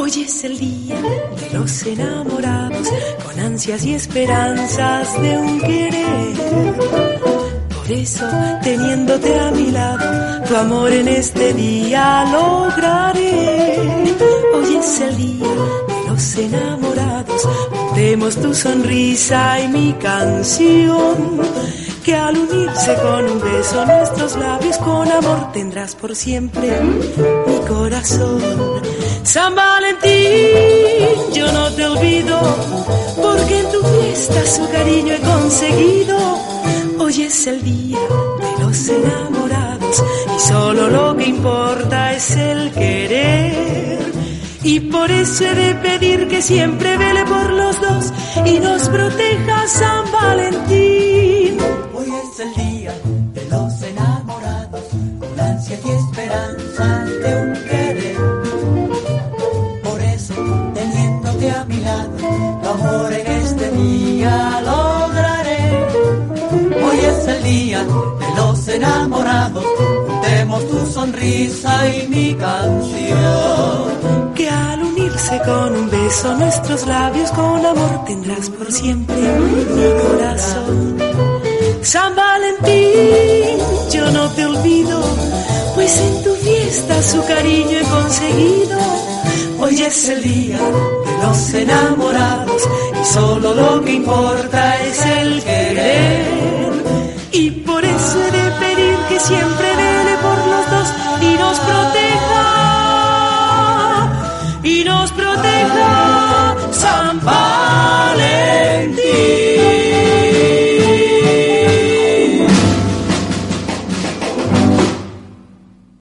Hoy es el día de los enamorados, con ansias y esperanzas de un querer. Por eso, teniéndote a mi lado, tu amor en este día lograré. Hoy es el día de los enamorados, vemos tu sonrisa y mi canción. Que al unirse con un beso nuestros labios con amor tendrás por siempre mi corazón. San porque en tu fiesta su cariño he conseguido. Hoy es el día de los enamorados y solo lo que importa es el querer. Y por eso he de pedir que siempre vele por los dos y nos proteja San Valentín. Hoy es el día de los enamorados, con ansia y esperanza de un querer. Por eso, teniéndote a mi lado, amor en este día lograré. Hoy es el día de los enamorados, juntemos tu sonrisa y mi canción. Que al unirse con un beso nuestros labios con amor tendrás por siempre mi corazón. San Valentín, yo no te olvido, pues en tu fiesta su cariño he conseguido. Hoy es el día de los enamorados y solo lo que importa es el querer. Y por eso he de pedir que siempre vele por los dos y nos proteja, y nos proteja.